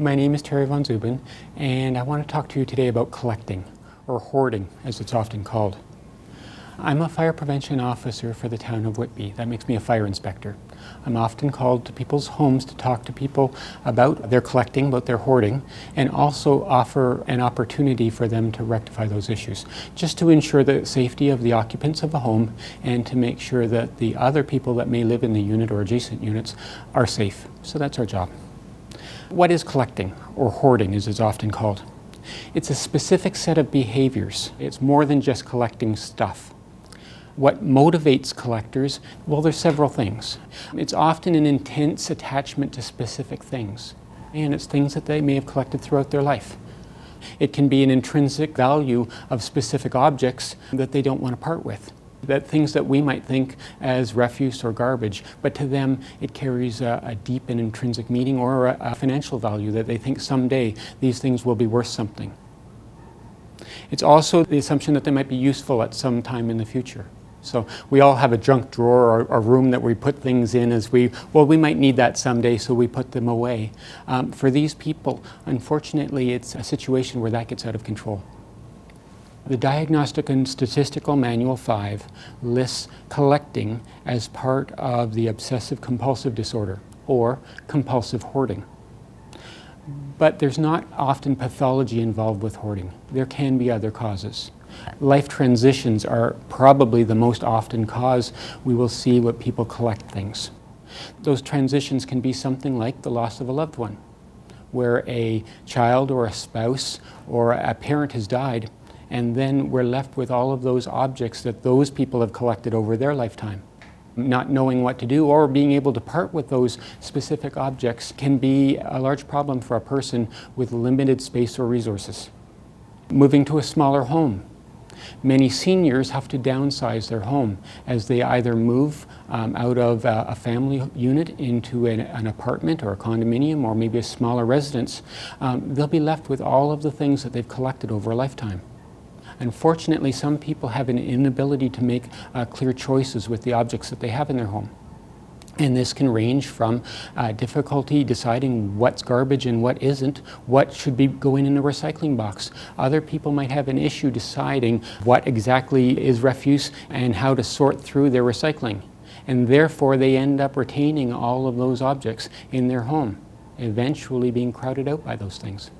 My name is Terry Von Zubin, and I want to talk to you today about collecting, or hoarding as it's often called. I'm a fire prevention officer for the town of Whitby. That makes me a fire inspector. I'm often called to people's homes to talk to people about their collecting, about their hoarding, and also offer an opportunity for them to rectify those issues, just to ensure the safety of the occupants of the home and to make sure that the other people that may live in the unit or adjacent units are safe. So that's our job. What is collecting, or hoarding as it's often called? It's a specific set of behaviors. It's more than just collecting stuff. What motivates collectors? Well, there's several things. It's often an intense attachment to specific things, and it's things that they may have collected throughout their life. It can be an intrinsic value of specific objects that they don't want to part with that things that we might think as refuse or garbage, but to them it carries a, a deep and intrinsic meaning or a, a financial value that they think someday these things will be worth something. It's also the assumption that they might be useful at some time in the future. So we all have a junk drawer or a room that we put things in as we, well, we might need that someday, so we put them away. Um, for these people, unfortunately, it's a situation where that gets out of control. The Diagnostic and Statistical Manual 5 lists collecting as part of the obsessive compulsive disorder or compulsive hoarding. But there's not often pathology involved with hoarding. There can be other causes. Life transitions are probably the most often cause we will see what people collect things. Those transitions can be something like the loss of a loved one, where a child or a spouse or a parent has died and then we're left with all of those objects that those people have collected over their lifetime. Not knowing what to do or being able to part with those specific objects can be a large problem for a person with limited space or resources. Moving to a smaller home. Many seniors have to downsize their home as they either move um, out of a, a, family unit into an, an, apartment or a condominium or maybe a smaller residence. Um, they'll be left with all of the things that they've collected over a lifetime. Unfortunately, some people have an inability to make uh, clear choices with the objects that they have in their home. And this can range from uh, difficulty deciding what's garbage and what isn't, what should be going in the recycling box. Other people might have an issue deciding what exactly is refuse and how to sort through their recycling. And therefore, they end up retaining all of those objects in their home, eventually being crowded out by those things.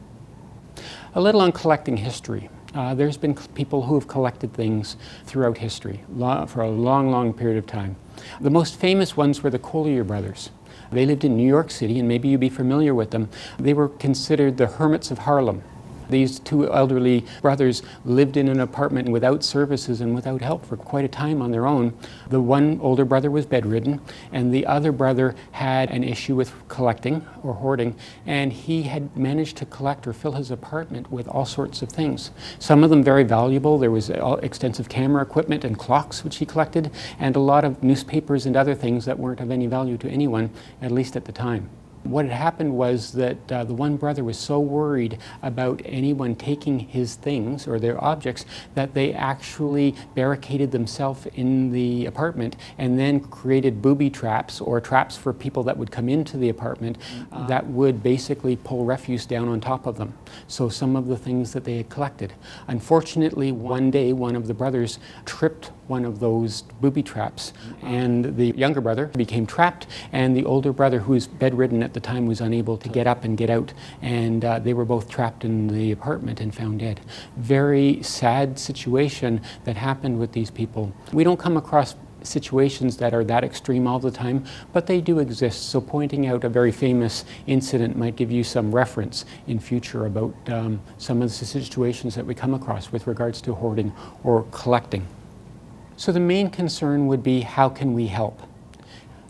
A little on collecting history. Uh, there's been people who have collected things throughout history for a long, long period of time. The most famous ones were the Collyer brothers. They lived in New York City, and maybe you'd be familiar with them. They were considered the hermits of Harlem. These two elderly brothers lived in an apartment without services and without help for quite a time on their own. The one older brother was bedridden, and the other brother had an issue with collecting or hoarding, and he had managed to collect or fill his apartment with all sorts of things. Some of them very valuable. There was uh, extensive camera equipment and clocks which he collected, and a lot of newspapers and other things that weren't of any value to anyone, at least at the time. What had happened was that uh, the one brother was so worried about anyone taking his things or their objects that they actually barricaded themselves in the apartment and then created booby traps or traps for people that would come into the apartment uh, that would basically pull refuse down on top of them. So some of the things that they had collected. Unfortunately, one day one of the brothers tripped one of those booby traps and the younger brother became trapped and the older brother who was bedridden at the time was unable to get up and get out, and uh, they were both trapped in the apartment and found dead. Very sad situation that happened with these people. We don't come across situations that are that extreme all the time, but they do exist. So pointing out a very famous incident might give you some reference in future about um, some of the situations that we come across with regards to hoarding or collecting. So the main concern would be how can we help?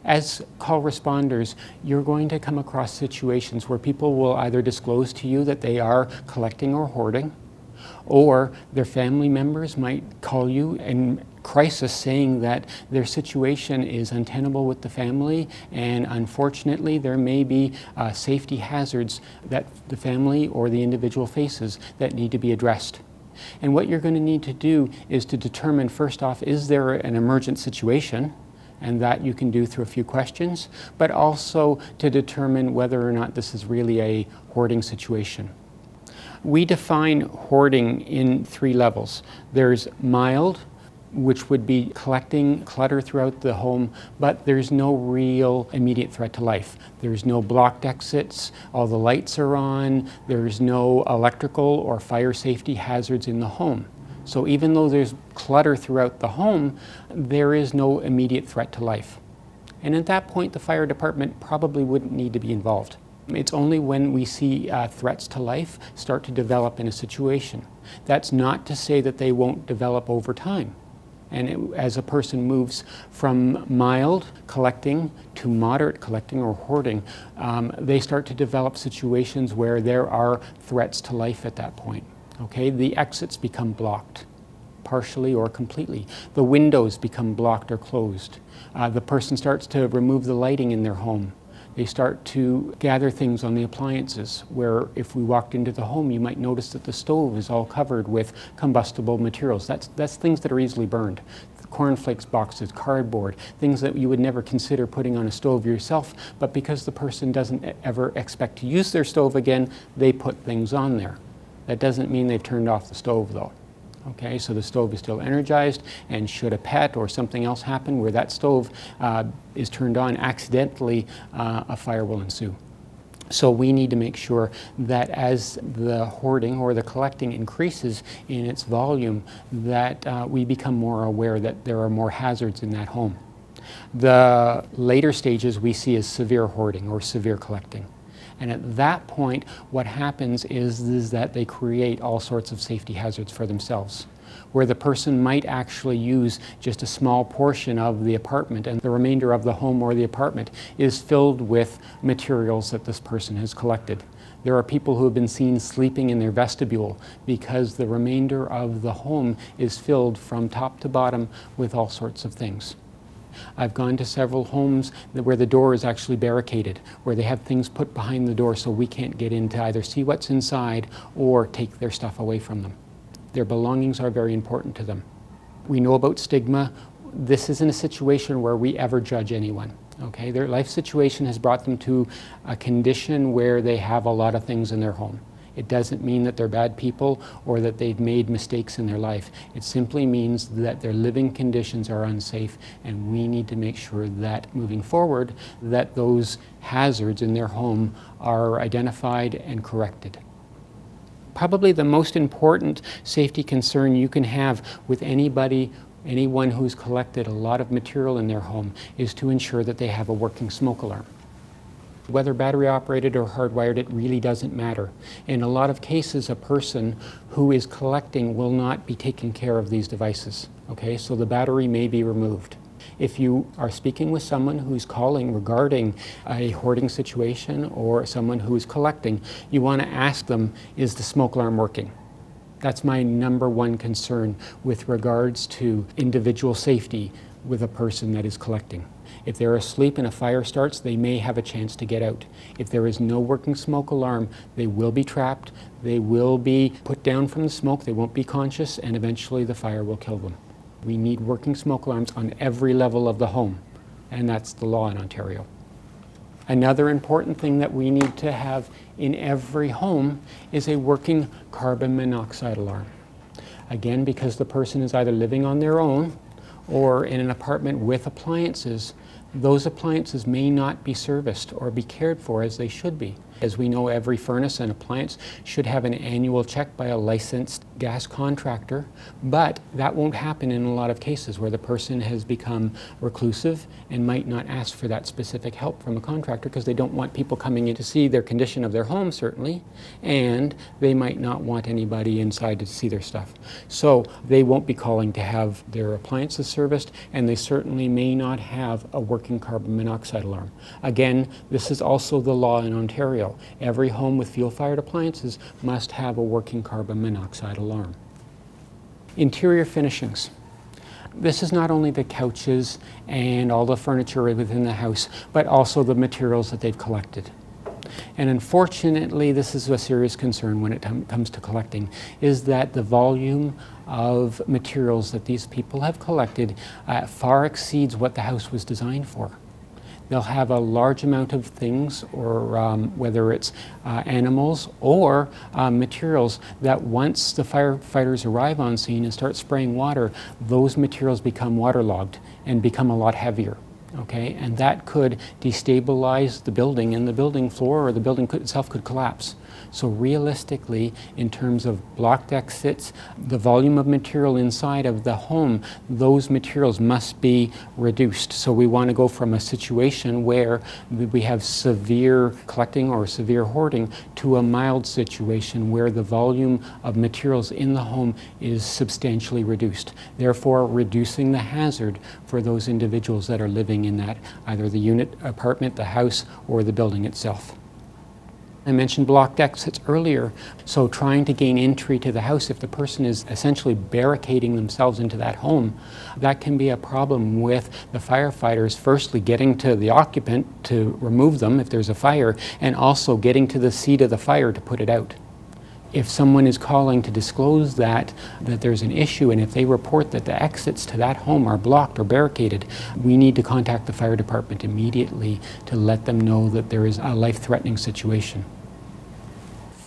As call responders, you're going to come across situations where people will either disclose to you that they are collecting or hoarding, or their family members might call you in crisis saying that their situation is untenable with the family and unfortunately there may be uh, safety hazards that the family or the individual faces that need to be addressed. And what you're going to need to do is to determine first off, is there an emergent situation? And that you can do through a few questions, but also to determine whether or not this is really a hoarding situation. We define hoarding in three levels there's mild, which would be collecting clutter throughout the home, but there's no real immediate threat to life. There's no blocked exits, all the lights are on, there's no electrical or fire safety hazards in the home. So even though there's clutter throughout the home, there is no immediate threat to life. And at that point, the fire department probably wouldn't need to be involved. It's only when we see uh, threats to life start to develop in a situation. That's not to say that they won't develop over time. And it, as a person moves from mild collecting to moderate collecting or hoarding, um, they start to develop situations where there are threats to life at that point. Okay, the exits become blocked, partially or completely. The windows become blocked or closed. Uh, the person starts to remove the lighting in their home. They start to gather things on the appliances, where if we walked into the home, you might notice that the stove is all covered with combustible materials. That's, that's things that are easily burned. Cornflakes boxes, cardboard, things that you would never consider putting on a stove yourself, but because the person doesn't ever expect to use their stove again, they put things on there. That doesn't mean they've turned off the stove though. Okay, so the stove is still energized, and should a pet or something else happen where that stove uh, is turned on accidentally, uh, a fire will ensue. So we need to make sure that as the hoarding or the collecting increases in its volume, that uh, we become more aware that there are more hazards in that home. The later stages we see as severe hoarding or severe collecting. And at that point, what happens is, is that they create all sorts of safety hazards for themselves where the person might actually use just a small portion of the apartment and the remainder of the home or the apartment is filled with materials that this person has collected. There are people who have been seen sleeping in their vestibule because the remainder of the home is filled from top to bottom with all sorts of things. I've gone to several homes where the door is actually barricaded, where they have things put behind the door so we can't get in to either see what's inside or take their stuff away from them. Their belongings are very important to them. We know about stigma. This isn't a situation where we ever judge anyone. Okay, their life situation has brought them to a condition where they have a lot of things in their home. It doesn't mean that they're bad people or that they've made mistakes in their life. It simply means that their living conditions are unsafe and we need to make sure that moving forward that those hazards in their home are identified and corrected. Probably the most important safety concern you can have with anybody anyone who's collected a lot of material in their home is to ensure that they have a working smoke alarm. Whether battery operated or hardwired, it really doesn't matter. In a lot of cases, a person who is collecting will not be taking care of these devices. Okay, so the battery may be removed. If you are speaking with someone who's calling regarding a hoarding situation or someone who is collecting, you want to ask them, is the smoke alarm working? That's my number one concern with regards to individual safety with a person that is collecting. If they're asleep and a fire starts, they may have a chance to get out. If there is no working smoke alarm, they will be trapped, they will be put down from the smoke, they won't be conscious, and eventually the fire will kill them. We need working smoke alarms on every level of the home, and that's the law in Ontario. Another important thing that we need to have in every home is a working carbon monoxide alarm. Again, because the person is either living on their own or in an apartment with appliances, those appliances may not be serviced or be cared for as they should be. As we know, every furnace and appliance should have an annual check by a licensed gas contractor, but that won't happen in a lot of cases where the person has become reclusive and might not ask for that specific help from a contractor because they don't want people coming in to see their condition of their home, certainly, and they might not want anybody inside to see their stuff. So they won't be calling to have their appliances serviced, and they certainly may not have a working carbon monoxide alarm. Again, this is also the law in Ontario. Every home with fuel fired appliances must have a working carbon monoxide alarm. Interior finishings. This is not only the couches and all the furniture within the house, but also the materials that they've collected. And unfortunately, this is a serious concern when it comes to collecting, is that the volume of materials that these people have collected uh, far exceeds what the house was designed for. They'll have a large amount of things, or um, whether it's uh, animals or uh, materials, that once the firefighters arrive on scene and start spraying water, those materials become waterlogged and become a lot heavier okay? And that could destabilize the building, and the building floor or the building itself could collapse. So realistically, in terms of blocked exits, the volume of material inside of the home, those materials must be reduced. So we want to go from a situation where we have severe collecting or severe hoarding to a mild situation where the volume of materials in the home is substantially reduced. Therefore, reducing the hazard for those individuals that are living in that, either the unit, apartment, the house, or the building itself. I mentioned blocked exits earlier, so trying to gain entry to the house, if the person is essentially barricading themselves into that home, that can be a problem with the firefighters firstly getting to the occupant to remove them if there's a fire, and also getting to the seat of the fire to put it out. If someone is calling to disclose that that there's an issue and if they report that the exits to that home are blocked or barricaded we need to contact the fire department immediately to let them know that there is a life-threatening situation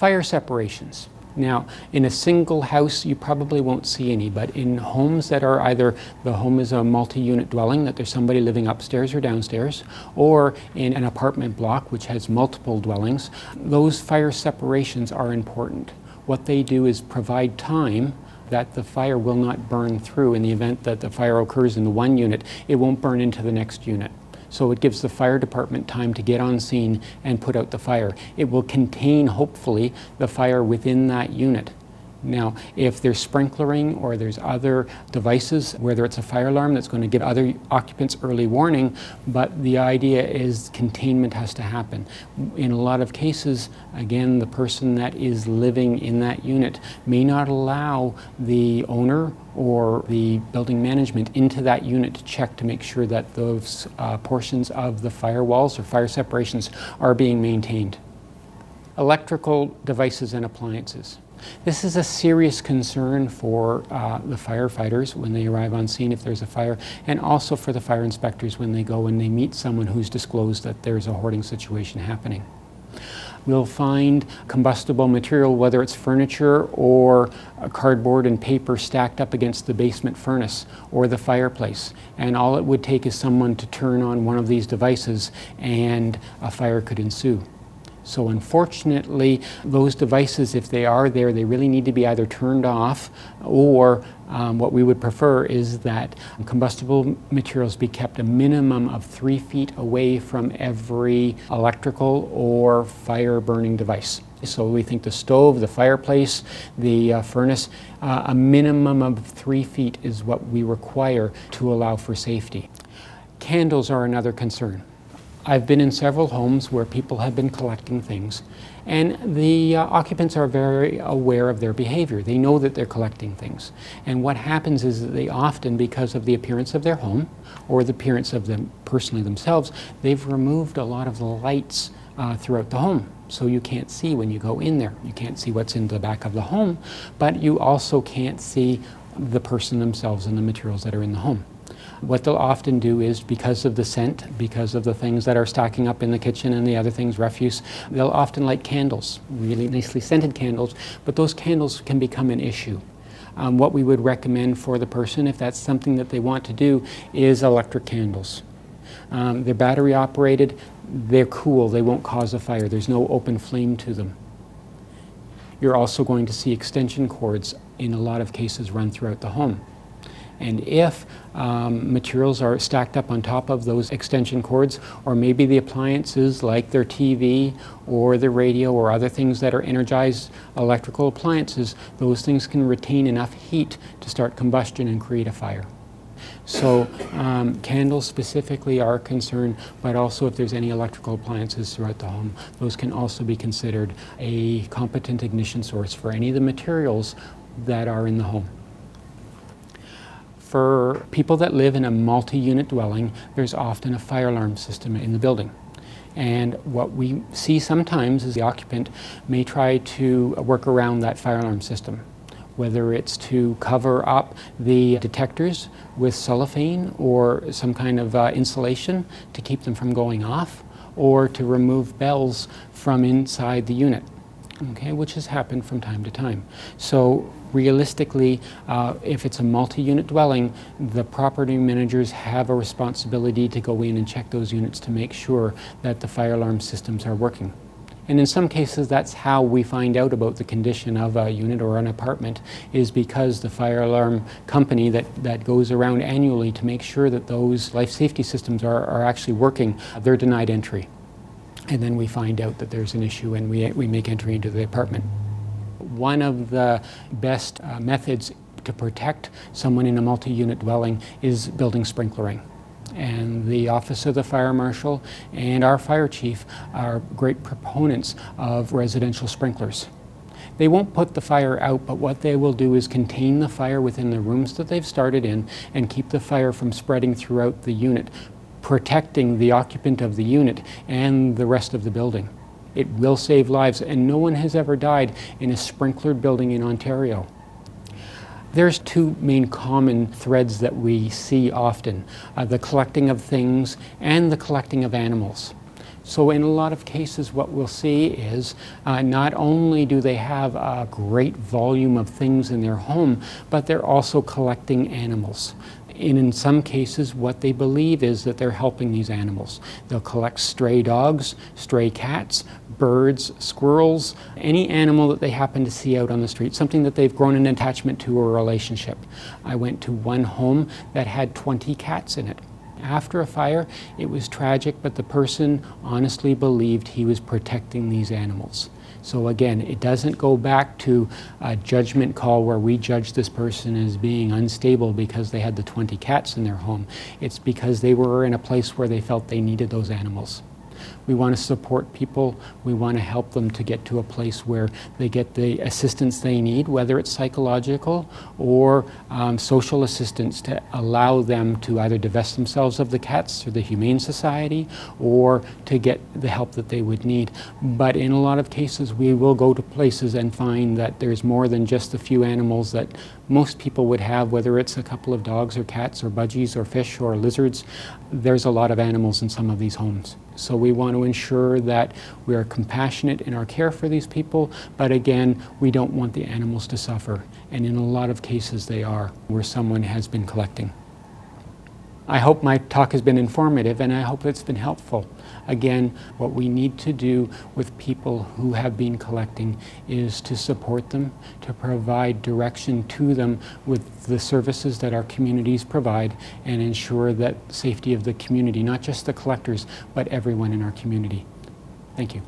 fire separations. Now, in a single house, you probably won't see any, but in homes that are either the home is a multi unit dwelling, that there's somebody living upstairs or downstairs, or in an apartment block which has multiple dwellings, those fire separations are important. What they do is provide time that the fire will not burn through. In the event that the fire occurs in the one unit, it won't burn into the next unit so it gives the fire department time to get on scene and put out the fire. It will contain, hopefully, the fire within that unit. Now, if there's sprinklering or there's other devices, whether it's a fire alarm that's going to give other occupants early warning, but the idea is containment has to happen. In a lot of cases, again, the person that is living in that unit may not allow the owner or the building management into that unit to check to make sure that those uh, portions of the firewalls or fire separations are being maintained. Electrical devices and appliances. This is a serious concern for uh, the firefighters when they arrive on scene if there's a fire, and also for the fire inspectors when they go and they meet someone who's disclosed that there's a hoarding situation happening. We'll find combustible material, whether it's furniture or cardboard and paper stacked up against the basement furnace or the fireplace. And all it would take is someone to turn on one of these devices and a fire could ensue. So unfortunately, those devices, if they are there, they really need to be either turned off or um, what we would prefer is that combustible materials be kept a minimum of three feet away from every electrical or fire burning device. So we think the stove, the fireplace, the uh, furnace, uh, a minimum of three feet is what we require to allow for safety. Candles are another concern. I've been in several homes where people have been collecting things, and the uh, occupants are very aware of their behavior. They know that they're collecting things. And what happens is that they often, because of the appearance of their home or the appearance of them personally themselves, they've removed a lot of the lights uh, throughout the home. So you can't see when you go in there. You can't see what's in the back of the home, but you also can't see the person themselves and the materials that are in the home. What they'll often do is because of the scent, because of the things that are stacking up in the kitchen and the other things, refuse, they'll often light candles, really nicely scented candles, but those candles can become an issue. Um, what we would recommend for the person, if that's something that they want to do, is electric candles. Um, they're battery operated. they're cool, they won't cause a fire, there's no open flame to them. You're also going to see extension cords in a lot of cases run throughout the home. And if um, materials are stacked up on top of those extension cords, or maybe the appliances like their TV or the radio or other things that are energized electrical appliances, those things can retain enough heat to start combustion and create a fire. So um, candles specifically are a concern, but also if there's any electrical appliances throughout the home, those can also be considered a competent ignition source for any of the materials that are in the home. For people that live in a multi-unit dwelling, there's often a fire alarm system in the building. And what we see sometimes is the occupant may try to work around that fire alarm system whether it's to cover up the detectors with cellophane or some kind of uh, insulation to keep them from going off, or to remove bells from inside the unit, okay, which has happened from time to time. So realistically, uh, if it's a multi-unit dwelling, the property managers have a responsibility to go in and check those units to make sure that the fire alarm systems are working. And in some cases, that's how we find out about the condition of a unit or an apartment, is because the fire alarm company that, that goes around annually to make sure that those life safety systems are, are actually working, they're denied entry. And then we find out that there's an issue and we, we make entry into the apartment. One of the best uh, methods to protect someone in a multi unit dwelling is building sprinklering and the Office of the Fire Marshal and our fire chief are great proponents of residential sprinklers. They won't put the fire out, but what they will do is contain the fire within the rooms that they've started in and keep the fire from spreading throughout the unit, protecting the occupant of the unit and the rest of the building. It will save lives, and no one has ever died in a sprinklered building in Ontario. There's two main common threads that we see often uh, the collecting of things and the collecting of animals. So, in a lot of cases, what we'll see is uh, not only do they have a great volume of things in their home, but they're also collecting animals. And in some cases, what they believe is that they're helping these animals. They'll collect stray dogs, stray cats, birds, squirrels, any animal that they happen to see out on the street, something that they've grown an attachment to or a relationship. I went to one home that had 20 cats in it. After a fire, it was tragic, but the person honestly believed he was protecting these animals. So again, it doesn't go back to a judgment call where we judge this person as being unstable because they had the 20 cats in their home. It's because they were in a place where they felt they needed those animals. We want to support people. We want to help them to get to a place where they get the assistance they need, whether it's psychological or um, social assistance to allow them to either divest themselves of the cats through the Humane Society or to get the help that they would need. But in a lot of cases, we will go to places and find that there's more than just a few animals that most people would have, whether it's a couple of dogs or cats or budgies or fish or lizards. There's a lot of animals in some of these homes. So we want to ensure that we are compassionate in our care for these people, but again, we don't want the animals to suffer. And in a lot of cases, they are, where someone has been collecting. I hope my talk has been informative and I hope it's been helpful. Again, what we need to do with people who have been collecting is to support them, to provide direction to them with the services that our communities provide and ensure that safety of the community, not just the collectors, but everyone in our community. Thank you.